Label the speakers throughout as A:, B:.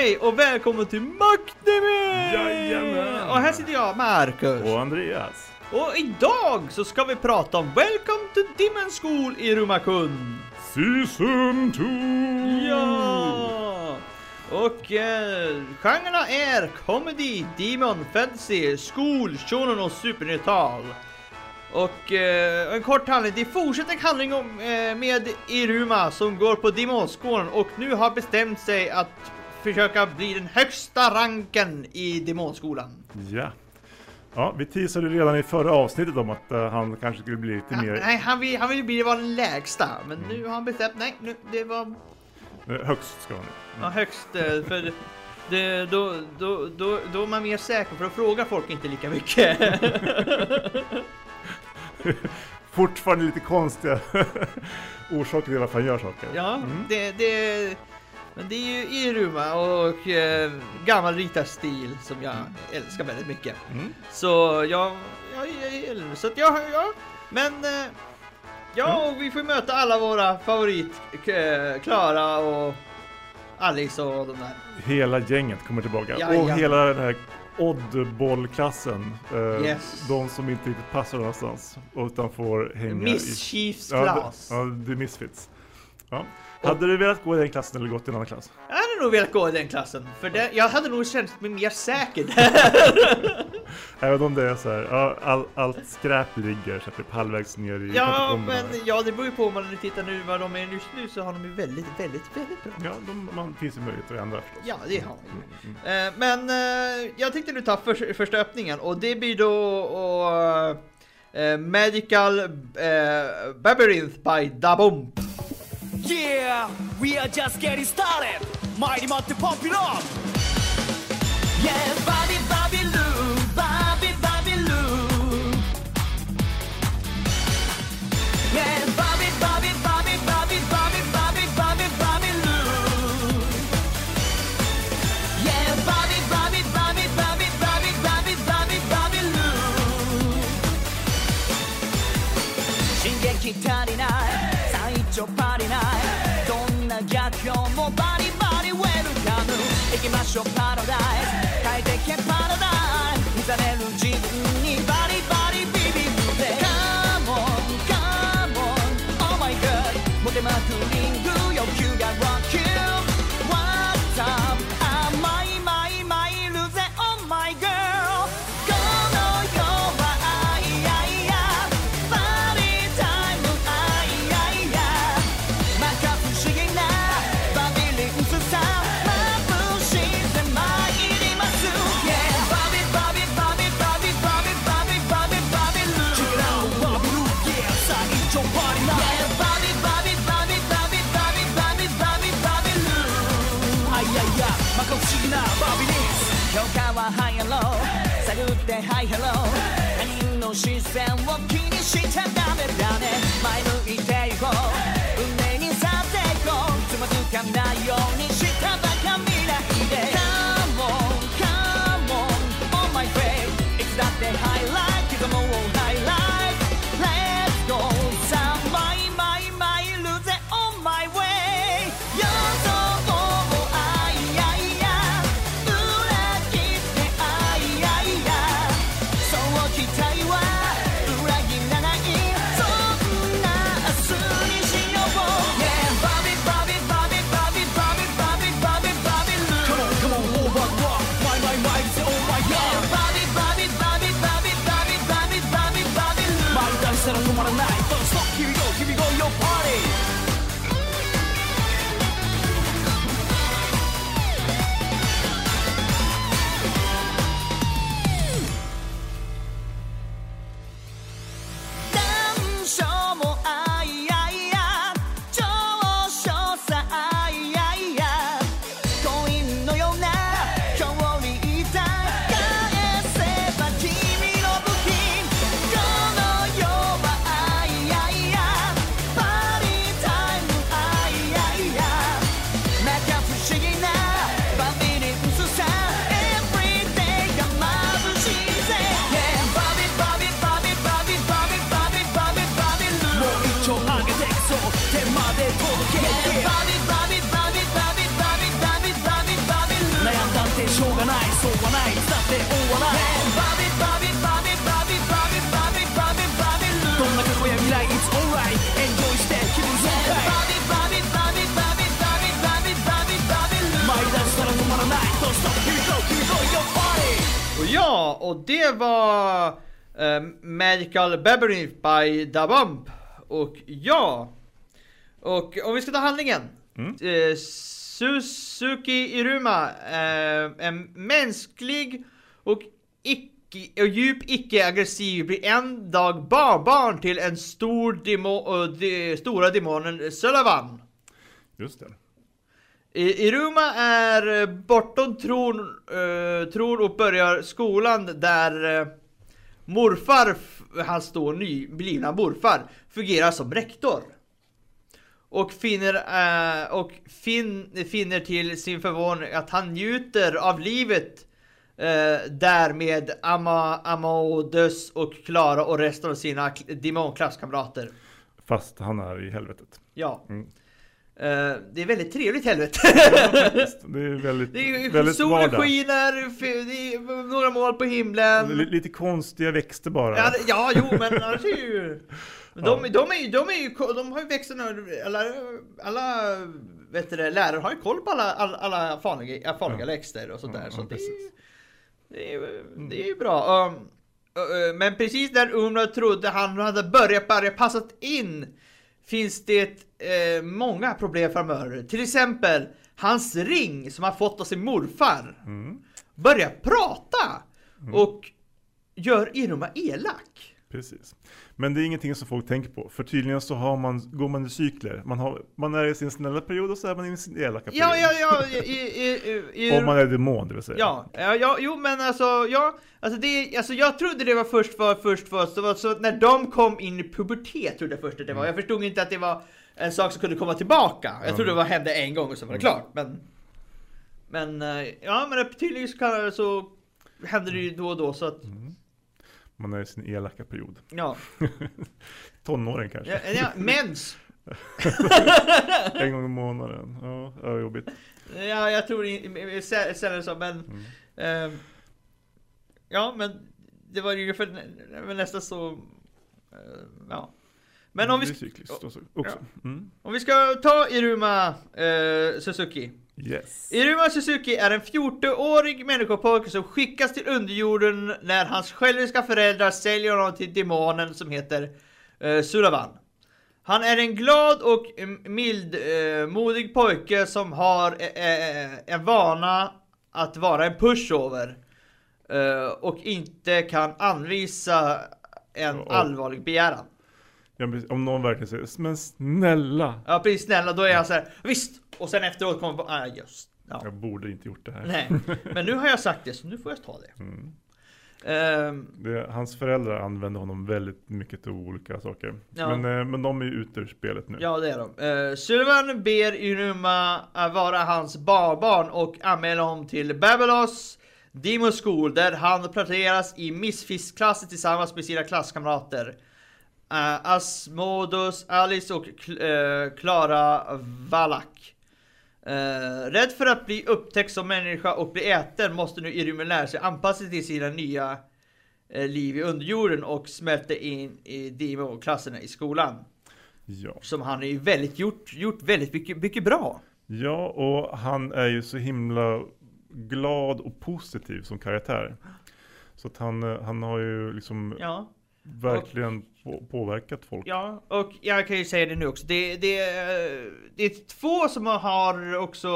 A: Hej och välkommen till Maktdemi!
B: Jajamän!
A: Och här sitter jag, Marcus.
B: Och Andreas.
A: Och idag så ska vi prata om Welcome to Demon School i Rumakun.
B: Season 2!
A: Ja! Och eh, genrerna är comedy, demon, fantasy, school, shonen och supernatural. Och eh, en kort handling, det fortsätter en handling om, eh, med Iruma som går på demonskolan och nu har bestämt sig att försöka bli den högsta ranken i demonskolan.
B: Ja. Ja, vi teasade redan i förra avsnittet om att eh, han kanske skulle bli lite
A: Ja,
B: mer
A: nej, han vill, han vill bli vara den lägsta, men nu har han bestämt, nej, nu, det var
B: högst ska han nu.
A: ja, högst, eh, för det, då, då, då, då är man mer säker, för då frågar folk inte lika mycket.
B: Fortfarande lite konstiga orsaker till varför han gör saker.
A: Ja,
B: Mm.
A: det, det, men det är ju Iruma och eh, gammal ritarstil som jag älskar väldigt mycket.
B: Mm.
A: Så jag, jag, jag så att jag, ja, men eh, ja, och vi får möta alla våra favorit, eh, Klara och Alice och de där.
B: Hela gänget kommer tillbaka. Och
A: Jajamän.
B: hela den här oddball-klassen. Eh,
A: Yes.
B: De som inte riktigt passar någonstans. Utan får hänga.
A: Mischiefs
B: Ja,
A: class.
B: det, ja, det är misfits. Ja. Hade du velat gå i den klassen eller gått i en annan klass?
A: Jag hade nog velat gå i den klassen, för det, jag hade nog känt mig mer säker där.
B: Även om det är så här, ja, all, allt skräp ligger så typ halvvägs ner i
A: ja, men ja, det beror ju på om man tittar nu vad de är just nu så har de ju väldigt, väldigt, väldigt bra.
B: Ja, de, man finns ju möjlighet att ändra förstås.
A: Ja, det har vi.
B: Mm, mm.
A: Eh, Men eh, jag tänkte nu ta för, första öppningen och det blir då och, eh, Magical eh, Labyrinth by Dabomb.
C: Yeah, we are just getting started. 参りまってポンピロン Yeah, senza né lungi ハイハロー他人の視線を気にしちゃダメだね。前向いていこう。運命に去っていこう。つまずかないようにし
A: och det var eh, Magical Labyrinth by Da Bump. Och ja, och om vi ska ta handlingen.
B: Mm.
A: Eh, Suzuki Iruma, eh, en mänsklig och, icke, och djup icke-aggressiv blir en dag barbarn till en stor demo, de, stora demonen Sullivan.
B: Just det.
A: I- Iruma är eh, bortom tron, eh, tron och börjar skolan där eh, morfar, hans då nyblivna morfar, fungerar som rektor. Och finner, eh, och fin, finner till sin förvåning att han njuter av livet eh, där med Ama, Amadeus och Klara och resten av sina demonklasskamrater.
B: Fast han är i helvetet.
A: Ja.
B: Mm.
A: Eh, det är väldigt trevligt helvete.
B: Faktiskt. Det är väldigt,
A: Det är
B: väldigt
A: solen skiner, några mål på himlen.
B: Li- Lite konstiga växter bara.
A: Ja, ja jo men annars är ju... De,
B: Ja.
A: de, är ju, de är ju, de har ju växt nu, alla, alla vet du det, lärare har ju koll på alla, alla, alla farliga, farliga
B: Ja.
A: växter och sånt
B: Ja,
A: där.
B: ja,
A: så det, är, det, är, ju- det är ju bra. Um, uh, uh, men precis när Umla trodde han hade börjat, börjat passat in finns det eh, många problem framöver. Till exempel hans ring som han fått av sin morfar
B: Mm,
A: börjar prata och gör Iruma elak.
B: Precis. Men det är ingenting som folk tänker på. För tydligen så har man, går man i cykler. Man, har, man är i sin snälla period och så är man i sin elaka period.
A: Ja, ja, ja, i, i, i,
B: Om man är demon det vill säga.
A: ja, ja, ja, jo men alltså, ja, alltså det, alltså jag trodde det var först var, först var, så, var, så när de kom in i pubertet trodde jag först att det var, jag förstod inte att det var en sak som kunde komma tillbaka. Jag trodde det var, hände en gång och så var det klart, men Men, eh, ja men tydligen så, så händer det ju då och då så att,
B: Man är i sin elaka period.
A: ja,
B: Tonåring kanske.
A: ja, ja mens!
B: En gång i månaden. Ja, ja jobbigt.
A: Ja, jag tror inte, sällan så, men...
B: Mm.
A: Eh, ja, men det var ju för det var nästan så... eh, ja. Men om vi,
B: Det är
A: sk-
B: cykliskt också. också. Mm.
A: om vi ska ta Iruma eh, Suzuki.
B: Yes.
A: Iruma Suzuki är en 14-årig människopojke som skickas till underjorden när hans själviska föräldrar säljer honom till demonen som heter eh, Sulavan. Han är en glad och mildmodig eh, pojke som har eh, eh, en vana att vara en pushover. Eh, och inte kan anvisa en allvarlig begäran.
B: Ja, men om någon verkligen säger men snälla.
A: Ja precis, snälla då är jag så här, visst! Och sen efteråt kommer jag ah just. Ja.
B: Jag borde inte gjort det här.
A: Nej, men nu har jag sagt det så nu får jag ta det.
B: Mm.
A: Ehm,
B: Det, hans föräldrar använder honom väldigt mycket till olika saker.
A: Ja.
B: Men, eh, men de är ju ute ur spelet nu.
A: ja det är de. Uh, Sullivan ber Iruma vara hans barbarn och anmäler honom till Babylos Demon School där han placeras i missfiskklassen tillsammans med sina klasskamrater. Uh, Asmodus, Alice och eh, Klara Valak. Eh, rädd för att bli upptäckt som människa och bli äten måste nu Iruma lära sig anpassa sig till sina nya eh, liv i underjorden och smälta in i demon-klasserna i skolan.
B: Ja.
A: Som han har ju väldigt gjort, gjort väldigt mycket, mycket bra.
B: ja, och han är ju så himla glad och positiv som karaktär. Så att han, han har ju liksom
A: Ja,
B: verkligen på, påverkat folk.
A: ja, och jag kan ju säga det nu också. Det, det, det är två som har också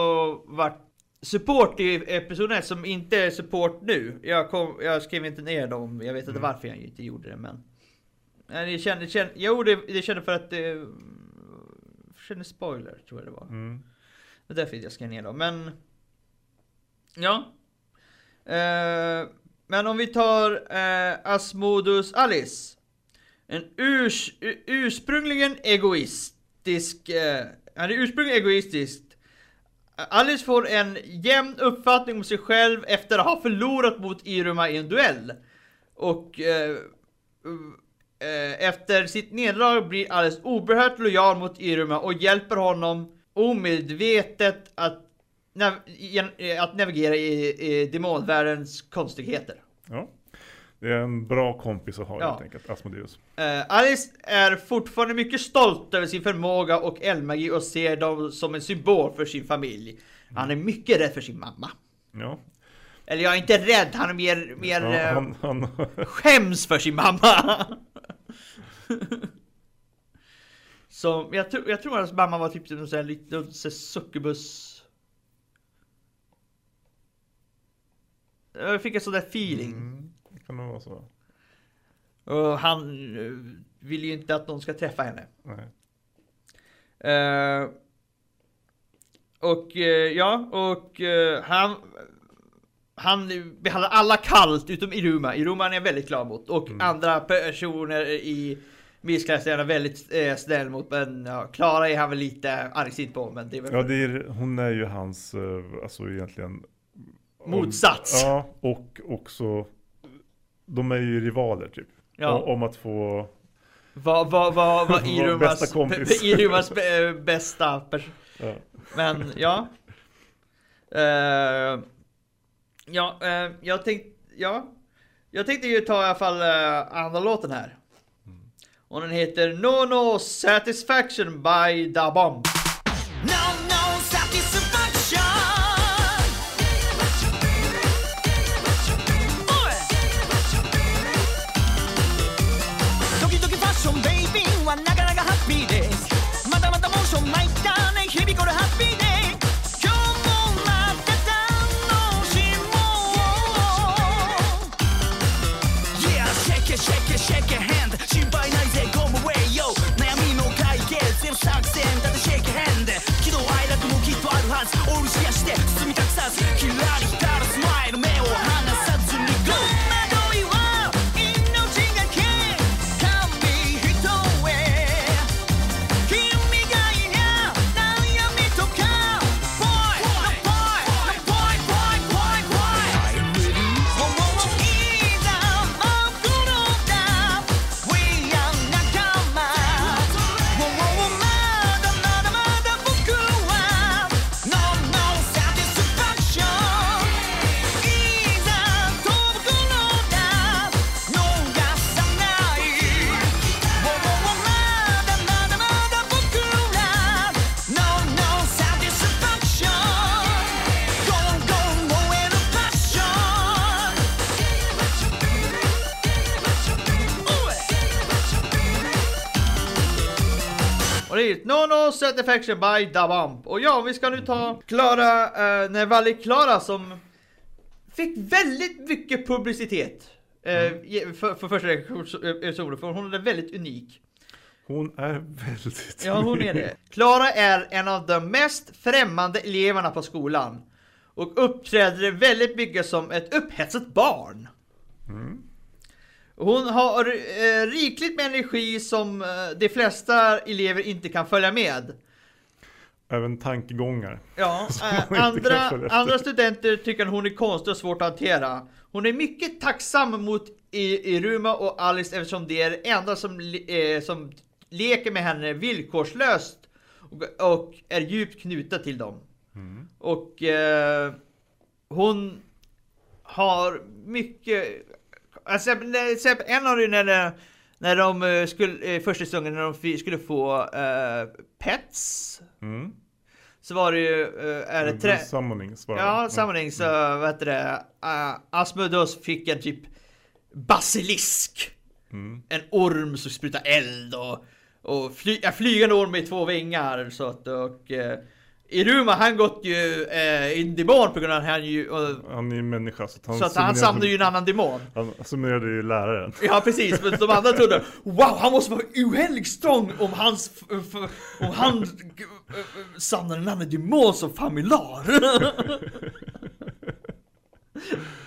A: varit support i episod 1 som inte är support nu. Jag, kom, jag skrev inte ner dem, jag vet inte
B: Mm.
A: varför jag inte gjorde det men... Nej, det kände, kände, jo det, det kände för att det... Kände spoiler tror jag det var.
B: Mm.
A: Det är därför jag skrev ner dem, men... Ja. Eh, men om vi tar eh, Asmodus Alice. En urs, ursprungligen egoistisk... Eh, han är ursprungligen egoistisk. Alice får en jämn uppfattning om sig själv efter att ha förlorat mot Iruma i en duell. Och eh, eh, efter sitt nederlag blir Alice oerhört lojal mot Iruma och hjälper honom omedvetet att, nav att navigera i, i demonvärldens konstigheter.
B: Ja. Det är en bra kompis att ha
A: Ja.
B: helt enkelt, Asmodeus.
A: Eh, Alice är fortfarande mycket stolt över sin förmåga och eldmagi och ser dem som en symbol för sin familj. Han är mycket rädd för sin mamma.
B: Ja.
A: Eller jag är inte rädd, han är mer, mer
B: Ja,
A: eh,
B: han, han,
A: skäms för sin mamma. Så jag, tror jag tror att mamma var typ någon sån här liten succubus. Jag fick en sån där feeling.
B: mm, det kan nog vara så.
A: Och han eh, vill ju inte att någon ska träffa henne. Eh, och eh, ja, och eh, han han behandlar alla kallt utom Iruma. Iruma är väldigt glad mot. Och andra personer i Missklassen är han väldigt eh, snäll mot. Men ja, Klara är han väl lite argsint på. Men det är väl
B: Ja, det är, hon är ju hans, alltså egentligen
A: motsats.
B: Ja, och också, de är ju rivaler typ.
A: Ja.
B: Om att få,
A: Vad vad vad vad
B: Vår
A: Irumas,
B: bästa kompis.
A: Irumas bä- bästa person.
B: ja.
A: Men ja. Eh, ja, eh, jag tänkte, ja. Jag tänkte ju ta i alla fall uh, andra låten här. Och den heter No No Satisfaction by Da Bomb.
C: No, Satisfaction
A: by Da Bomb. Och ja, vi ska nu ta Klara, uh, Nervalli Klara som fick väldigt mycket publicitet. eh, ge- för, för första episoden, för hon är väldigt unik.
B: Hon är väldigt
A: Ja, hon är det. Klara är en av de mest främmande eleverna på skolan. Och uppträder väldigt mycket som ett upphetsat barn. Hon har eh, rikligt med energi som eh, de flesta elever inte kan följa med.
B: Även tankegångar.
A: Ja, eh, andra, andra studenter tycker att hon är konstig och svårt att hantera. Hon är mycket tacksam mot I- Iruma och Alice eftersom de är de enda som, eh, som leker med henne villkorslöst och, och är djupt knutna till dem.
B: Mm.
A: Och eh, hon har mycket... Alltså, en av det när, det- när de eh, skulle, eh, första säsongen när de skulle få eh, pets
B: Mm.
A: så var det ju, eh, är det trä...
B: Summonings bara.
A: Ja, samling så vad heter det, uh, Asmodeus fick en typ basilisk.
B: Mm.
A: En orm som sprutar eld och, och fly, en flygande orm med två vingar så att och uh, Iruma han gått ju uh, en demon på grund av att han ju och,
B: Han är ju människa så att han,
A: så att han samlade ju en annan demon.
B: Han summonerade ju läraren.
A: Ja precis, men de andra trodde Wow, han måste vara ohelligt strong om hans om han äh, samlar en annan demon som familar.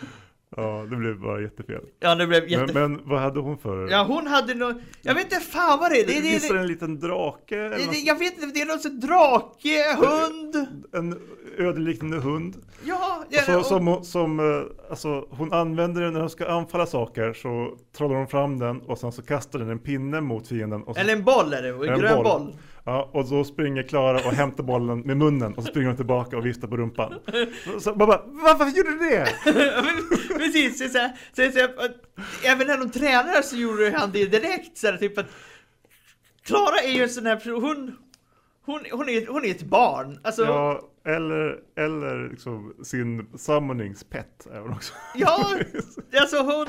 B: Ja, det blev bara jättefel.
A: ja det blev jätte...
B: Men, men vad hade hon för?
A: Ja hon hade nog, jag vet inte fan vad det är. Det, det,
B: Visst är det en liten drake?
A: Det, det, jag vet inte, det är någon sån drake, hund.
B: En ödeliknande hund.
A: Ja, ja
B: så,
A: och,
B: som, som, eh, alltså, hon använder den när hon ska anfalla saker så trollar hon fram den och sen så kastar den en pinne mot fienden. Så,
A: eller en boll är det, en
B: En
A: grön
B: boll.
A: boll
B: ja, och då springer Klara och hämtar bollen med munnen och så springer hon tillbaka och viftar på rumpan. Så man bara, varför gjorde du det?
A: Precis, så, så, så, så, att, även när de tränade så gjorde han det direkt så här, typ att Klara är ju en sån här person, hon hon, hon, är, hon är ett barn. Alltså, ja.
B: Ja, eller, eller liksom sin summonings-pet är hon också.
A: alltså hon,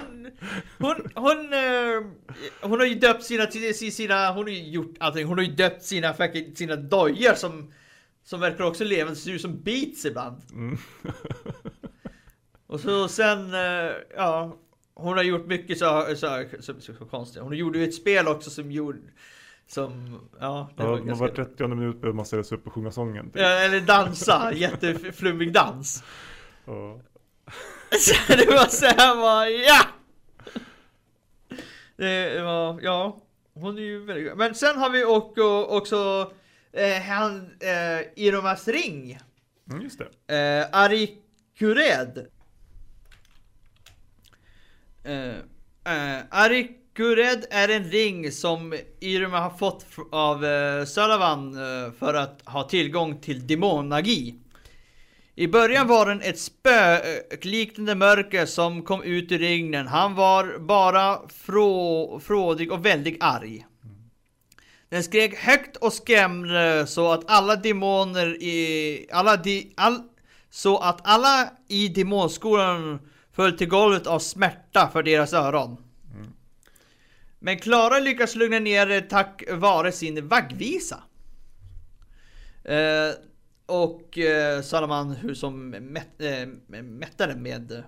A: hon, hon, eh, hon har ju döpt sina, sina, hon har ju gjort allting. Hon har ju döpt sina, sina dojor som, som verkar också leva, ser ut som beats ibland.
B: Mm.
A: Och så sen, eh, ja, hon har gjort mycket så, så, så, så, så konstigt. Hon gjorde ju ett spel också som gjorde, som, ja, det
B: Ja,
A: var
B: man
A: ganska...
B: var 30 minut behöver man ställa sig upp och sjunga sången. Typ.
A: Ja, eller dansa, jätteflummig dans.
B: Ja.
A: Så det var såhär bara, ja! Det var, ja, hon är ju väldigt Men sen har vi också, också eh, han, eh, Iromas ring.
B: Mm, just det.
A: Eh, Ari Kured. Eh, eh, Ari Gured är en ring som Irma har fått av eh, Salavan eh, för att ha tillgång till demonmagi. I början var den ett spökliknande eh, mörker som kom ut ur ringen. Han var bara frå, frådig och väldigt arg. Den skrek högt och skrämde så att alla demoner i... Alla di, all, så att alla i demonskolan föll till golvet av smärta för deras öron. Men Klara lyckas lugna ner det tack vare sin vaggvisa. Eh, och eh, Salaman hur som mätt, eh, mättade med...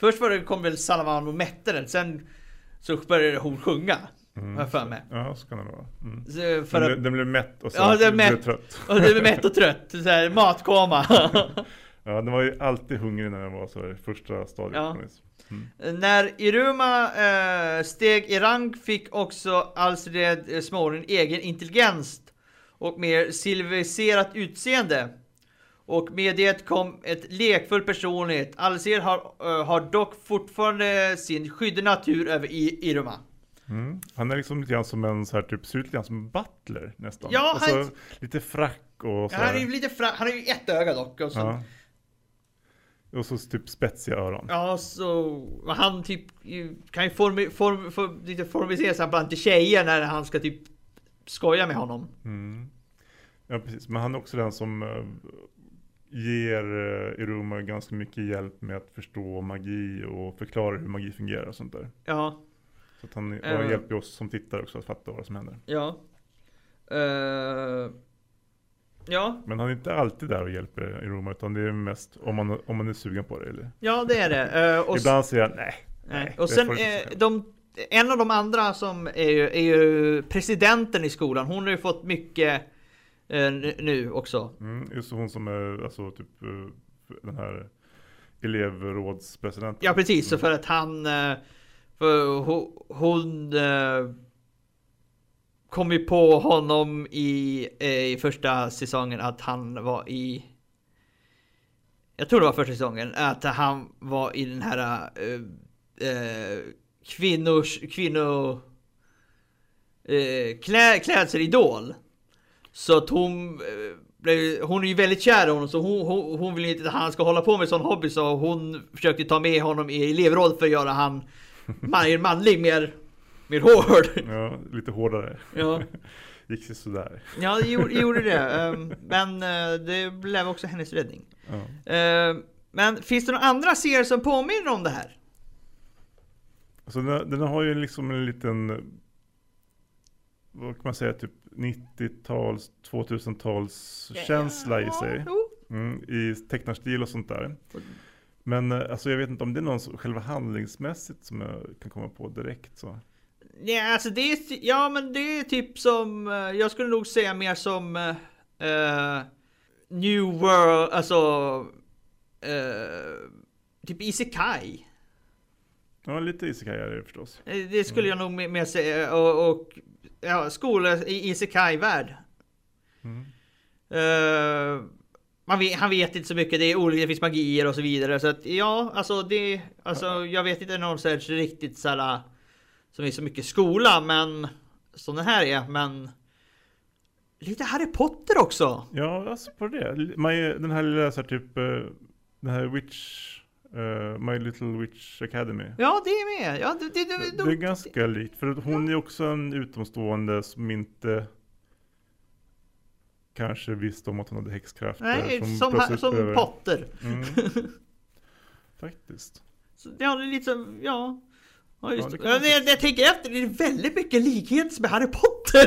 A: Först var det, kom väl Salaman och mätte den, sen så började hon sjunga. Har jag för mig.
B: Ja, så kan det vara. Mm.
A: Så,
B: Den,
A: För
B: blev,
A: att,
B: den blev mätt och så
A: Ja, den
B: blev
A: mätt.
B: trött.
A: och det blev mätt och trött, så här, matkoma.
B: Ja, den var ju alltid hungrig när den var så här, i första stadiet.
A: Ja.
B: Mm.
A: När Iruma eh, steg i rang fick också Alfred eh, småren egen intelligens och mer civiliserat utseende. Och med det kom ett lekfull personlighet. Alcir har, eh, har dock fortfarande sin skyddade natur över I- Iruma.
B: Mm. Han är liksom lite grann som en så här, typ, ser ut lite grann som en butler nästan.
A: Ja,
B: alltså,
A: han-
B: Lite frack och så
A: Han är ju lite fra- han har ju ett öga dock. Och så,
B: Ja. Och så typ spetsiga öron.
A: Ja, så han typ kan ju formi, form, form, lite formalisera sig bland tjejer när han ska typ skoja med honom.
B: Mm. Ja, precis. Men han är också den som eh, ger uh, Iruma ganska mycket hjälp med att förstå magi och förklara hur magi fungerar och sånt där.
A: Ja,
B: Så att han
A: Eh.
B: han hjälper oss som tittare också att fatta vad som händer.
A: ja. Eh, ja,
B: Men han är inte alltid där och hjälper Iruma utan det är mest om man, om man är sugen på det. Eller?
A: ja det är det. Eh, och,
B: Ibland säger han nej.
A: och sen eh, de, en av de andra som är ju, är ju presidenten i skolan. Hon har ju fått mycket eh, nu också.
B: Mm, just hon som är alltså typ eh, den här elevrådspresidenten.
A: Ja precis, så
B: Mm.
A: för att han... För hon... hon kom ju på honom i, eh, i första säsongen att han var i... Jag tror det var första säsongen, att han var i den här eh, kvinnors... Kvinno... Eh, klä, klädselidol. Så att hon... Blev, hon är ju väldigt kär i honom så hon, hon, hon vill inte att han ska hålla på med sån hobby så hon försökte ta med honom i elevråd för att göra han man, manlig, mer, mer hård.
B: Ja, lite hårdare.
A: Ja,
B: Gick sig sådär.
A: ja det gjorde, det. Ehm, Men eh, det blev också hennes räddning.
B: Ja.
A: Ehm, Men finns det några andra serier som påminner om det här?
B: Alltså den, den har ju liksom en liten, vad kan man säga, typ 90-tals, 2000-tals känsla i sig. Mm, I tecknarstil och sånt där. Men eh, alltså jag vet inte om det är någon som, själva handlingsmässigt som jag kan komma på direkt så.
A: Ja, alltså det är, ja men det är typ som, eh, jag skulle nog säga mer som eh, New World, alltså eh, typ Isekai.
B: Ja, lite isekai är det förstås.
A: Det skulle jag nog mer- säga. Och, och ja, skola i Isekai-värld.
B: Mm.
A: Man vet, han vet inte så mycket, det är olika, det finns magier och så vidare. Så att ja, alltså det, alltså jag vet inte någon sorts riktigt såhär som är så mycket skola, men som den här är, men lite Harry Potter också.
B: Ja, alltså på det. My, den här lilla så här, typ, eh, den här Witch, eh, My Little Witch Academy.
A: Ja, det är med. Ja, det, det, det,
B: Det är ganska likt, för hon är också en utomstående som inte kanske visste om att hon hade häxkrafter.
A: Nej, som, här, som
B: behöver-
A: Potter.
B: Mm. Faktiskt.
A: Så det har lite som, ja. Ja, just
B: det
A: Ja, när jag tänker efter, det är väldigt mycket likheter med Harry Potter.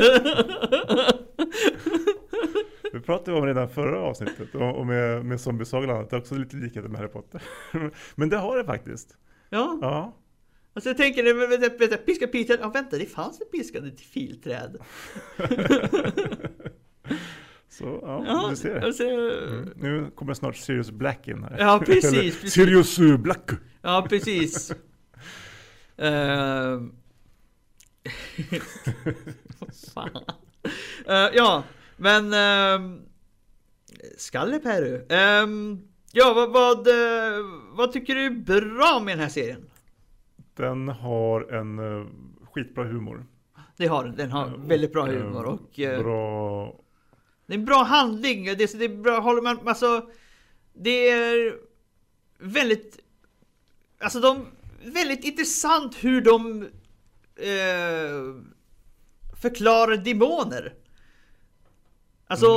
B: Vi pratade om redan förra avsnittet och och med, med zombiesagan, det är också lite likheter med Harry Potter. Men det har det faktiskt.
A: ja,
B: Ja.
A: alltså jag tänker, vänta, vänta, piska Peter, ja vänta, det fanns ett piskande till filträd.
B: Så ja,
A: Ja,
B: du ser.
A: alltså,
B: Mm. Nu kommer snart Sirius Black in här.
A: Ja, precis,
B: Eller
A: precis.
B: Sirius eh, Black.
A: Ja, precis. Ehm. Fan. Eh, ja, men... Uh, Skalleperu. Ehm, ja, vad, vad, eh, vad tycker du är bra med den här serien?
B: Den har en uh, skitbra humor.
A: Det har den. Den har väldigt bra humor och...
B: Bra...
A: Det är en bra handling. Det är, det är bra, håller man, alltså... Det är väldigt... Alltså de... Väldigt intressant hur de... Eh, förklarar demoner. Alltså...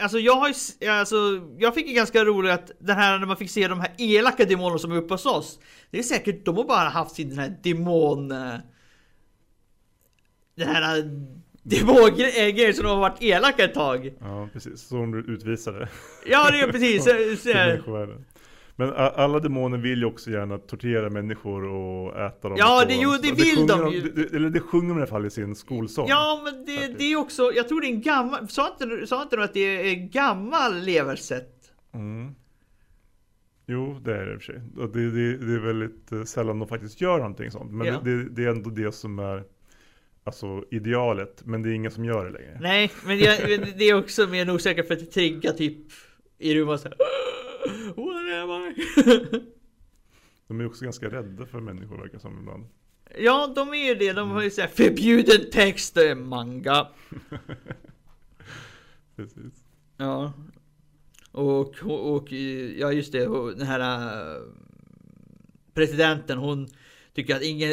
A: Alltså jag har ju, alltså, jag fick ju ganska roligt att den här när man fick se de här elaka demonerna som är uppe hos oss. Det är säkert, de har bara haft sin den här demon... eh, Den här demongrejen som de har varit elaka ett tag.
B: Ja, precis. Som du utvisade.
A: Ja det är precis. Så, så,
B: människovärlden. Men alla demoner vill ju också gärna tortera människor och äta dem.
A: Ja, det- jo, det vill
B: sjunger
A: de ju.
B: Det, eller det sjunger de i alla fall i sin skolsång.
A: ja men det, det är också, jag tror det är en gammal, sa inte, sa inte du att det är en gammal leversätt?
B: Mm. Jo, det är det i och för sig. Det, det, det är väldigt eh, sällan de faktiskt gör någonting sånt. Men
A: Ja.
B: det, det, det är ändå det som är alltså, idealet. Men det är ingen som gör det längre.
A: Nej, men men det är också mer nog säkert för att trigga typ i rummet såhär What am I?
B: De är också ganska rädda för människor verkar som ibland.
A: ja, de är ju det. De har ju såhär förbjuden text, manga.
B: Precis.
A: Ja. Och, och, ja just det, den här äh, presidenten hon tycker att ingen,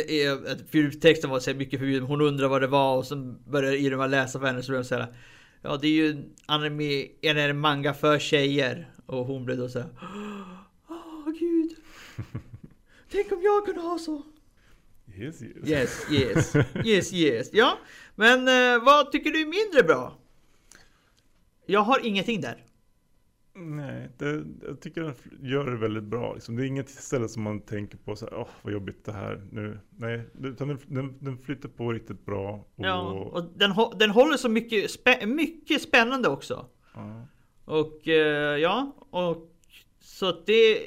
A: att för- texten var så mycket förbjuden. Hon undrar vad det var och sen börjar Irma läsa för henne så börjar hon säga Ja det är ju anime, en manga för tjejer. Och hon blev då så här. Åh gud. Tänk om jag kunde ha så.
B: Yes, yes.
A: Yes, yes, yes, yes. Ja, men eh, vad tycker du är mindre bra? Jag har ingenting där.
B: Nej, det, jag tycker den gör det väldigt bra. Liksom. Det är inget ställe som man tänker på så här, åh vad jobbigt det här nu. Nej, utan den, den, den flyter på riktigt bra. Och,
A: Ja, och den, den håller så mycket, spä, mycket spännande också.
B: ja.
A: Och eh, ja, och så det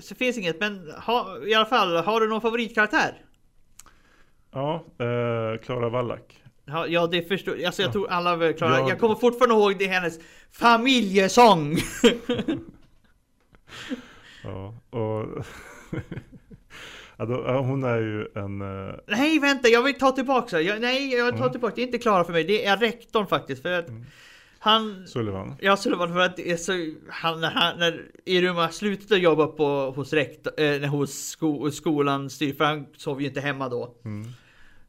A: så finns inget. Men ha, i alla fall, har du någon favoritkaraktär?
B: Ja, eh, Klara Wallach.
A: Ja, ja det förstår Alltså jag
B: Ja.
A: tror alla väl klarar.
B: Ja.
A: Jag kommer fortfarande ihåg det hennes familjesång.
B: Ja, och ja, hon är ju en... eh,
A: nej vänta, jag vill ta tillbaka jag, Nej, jag tar
B: Mm.
A: tillbaka det. är inte Klara för mig. Det är rektorn faktiskt. För att
B: Mm.
A: Han...
B: Sullivan.
A: Ja, var för att det är så, han, när, han, när Iruma slutade jobba på, hos, rektor, eh, när hos sko, skolan styr, för han sov ju inte hemma då.
B: Mm.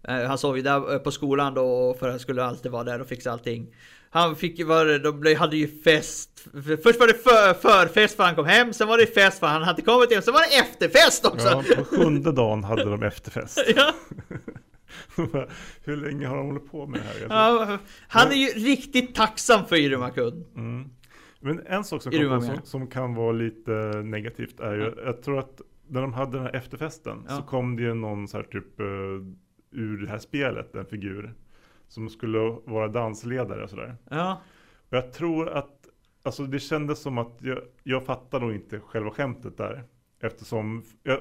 A: Eh, han sov ju där eh, på skolan då, för han skulle alltid vara där och fixa allting. Han fick ju vara, de hade ju fest. För- Först var det för, förfest för han kom hem, sen var det fest för han hade kommit hem, sen var det efterfest också!
B: Ja, på sjunde dagen hade de efterfest.
A: Ja,
B: Hur länge har de hållit på med det här?
A: ja, han är ju riktigt tacksam för Iruma-kun.
B: Mm. Men en sak som, på, som, som kan vara lite negativt är ju, jag tror att när de hade den här efterfesten
A: Ja.
B: så kom det ju någon så här typ eh, ur det här spelet, en figur som skulle vara dansledare och sådär.
A: Ja,
B: Och jag tror att, alltså det kändes som att jag, jag fattar nog inte själva skämtet där. Eftersom, jag,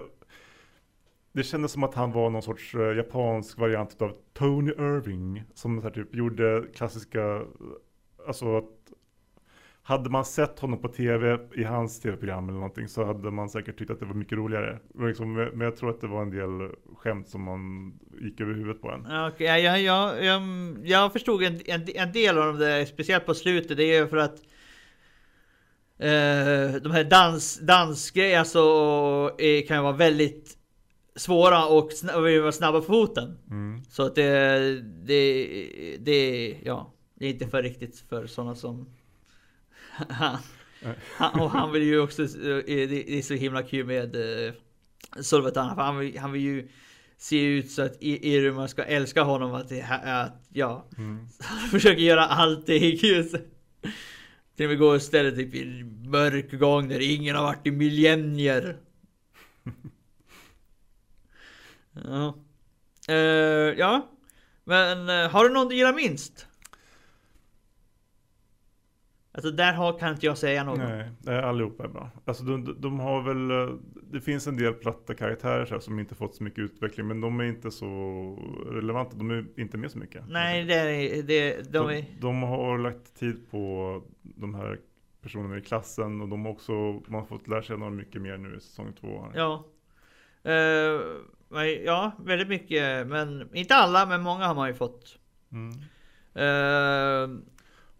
B: det kändes som att han var någon sorts uh, japansk variant av Tony Irving. Som så här typ gjorde klassiska, alltså att hade man sett honom på tv i hans tv-program eller någonting så hade man säkert tyckt att det var mycket roligare. Men Liksom, men jag tror att det var en del skämt som man gick över huvudet på en.
A: Ja, ja, ja, ja, jag, jag förstod en, en, en del av det, där, speciellt på slutet. Det är ju för att Uh, de här dans, dansgrejerna alltså, kan ju vara väldigt svåra och, sna- och vara snabba på foten.
B: Mm.
A: Så att det, det, det, ja, det är inte för riktigt för sådana som Han, han, och han vill ju också, eh, det är så himla kul med uh, Solvetan, för han vill, han vill ju se ut så att Irma ska älska honom, att, det, att ja,
B: Mm.
A: han försöker göra allting. Till och med gå istället typ i mörk gång där ingen har varit i millennier. ja. Eh, ja. Men eh, har du någon du gillar minst? Alltså där har, kan inte jag säga någon.
B: Nej, allihopa är bra. Alltså de, de- de har väl, eh, det finns en del platta karaktärer här, som inte fått så mycket utveckling, men de är inte så relevanta. De är inte med så mycket.
A: Nej, det är, det, de är...
B: de, de har lagt tid på de här personerna i klassen och de har också, man har fått lära sig några mycket mer nu i säsong två. här.
A: Ja. Men ja, väldigt mycket. Men inte alla, men många har man ju fått.
B: Mm.
A: Uh,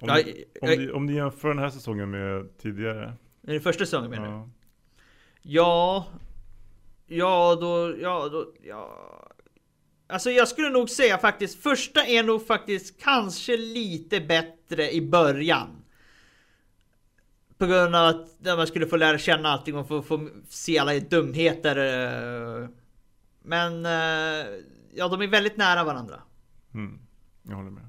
B: Om,
A: Ja,
B: ni, om,
A: jag-
B: om ni jämför den här säsongen med tidigare.
A: är det första säsongen menar du?
B: Ja.
A: Ja. Ja, då, ja, då, ja. Alltså jag skulle nog säga faktiskt, första är nog faktiskt kanske lite bättre i början. På grund av att man skulle få lära känna allting och få, få se alla dumheter. Men eh, ja, de är väldigt nära varandra.
B: Mm. Jag håller med.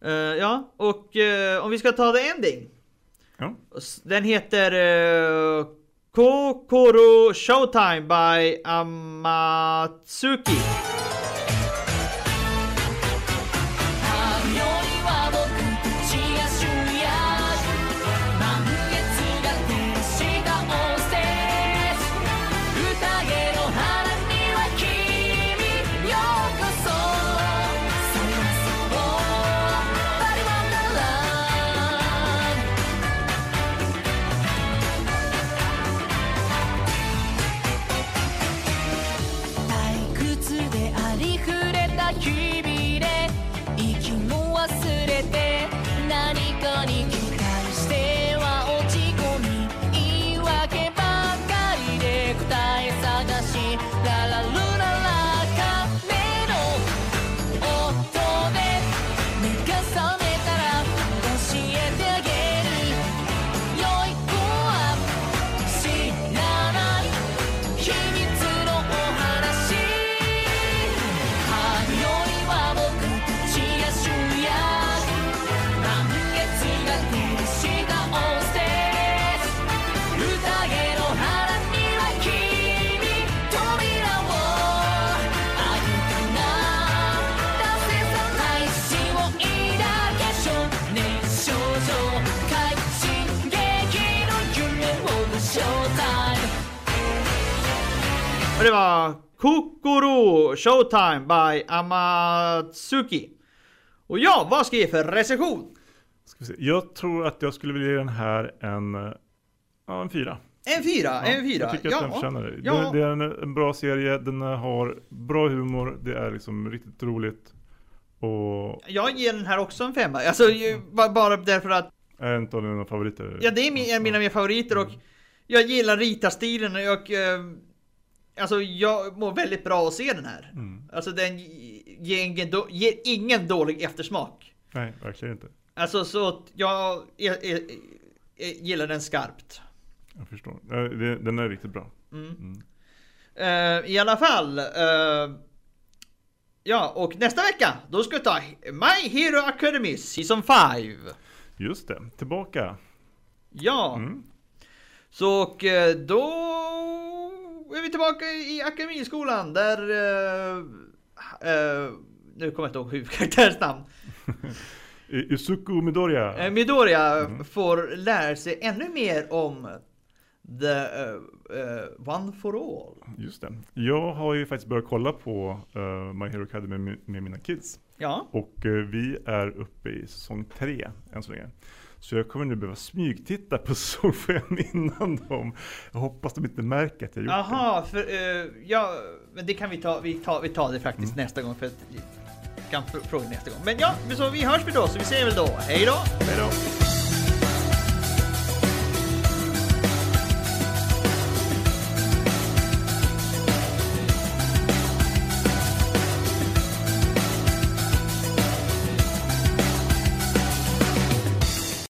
A: Eh, ja, och eh, om vi ska ta the ending.
B: Ja.
A: Den heter uh, Kokoro Showtime by Amatsuki.
D: 響
A: Och det var Kokoro Showtime by Amatsuki. Och ja, vad ska jag ge för recension?
B: Ska se. Jag tror att jag skulle vilja ge den här en, eh, ja, en fyra.
A: En fyra,
B: Ja,
A: en fyra.
B: Jag tycker att den förtjänar det.
A: Ja.
B: Det, det är en, en bra serie, den har bra humor, det är liksom riktigt roligt. Och
A: Jag ger den här också en femma. Alltså ju- ba- bara därför att
B: är en av mina favoriter.
A: Ja, det är min, en av mina favoriter och jag gillar ritarstilen och jag... Alltså jag mår väldigt bra att se den här.
B: Mm.
A: Alltså den ger ingen, ger ingen dålig eftersmak.
B: Nej, verkligen inte.
A: Alltså så att jag, jag, jag, jag gillar den skarpt.
B: Jag förstår. Den är riktigt bra.
A: Mm.
B: Mm.
A: Eh, I alla fall. eh, ja, och nästa vecka då ska vi ta My Hero Academy Season 5.
B: Just det, tillbaka.
A: Ja,
B: Mm.
A: så och eh, då vi tillbaka i Akademiskolan där... eh, eh, nu kommer jag inte ihåg huvudkaraktärens namn.
B: Isuku Midoriya.
A: Eh, Midoriya får lära sig ännu mer om The eh, One for All.
B: Just det. Jag har ju faktiskt börjat kolla på My Hero Academy med, med mina kids.
A: Ja,
B: Och vi är uppe i säsong tre än så länge. Så jag kommer nu behöva smygtitta på fem innan dem. Jag hoppas de inte märker att jag gjort
A: Aha, för, eh, ja, men det kan vi ta, vi tar, vi tar det faktiskt nästa gång för att kan fr- fråga nästa gång. Men ja, så vi hörs vi då, så vi säger väl då, hej då!
B: det. Hej då!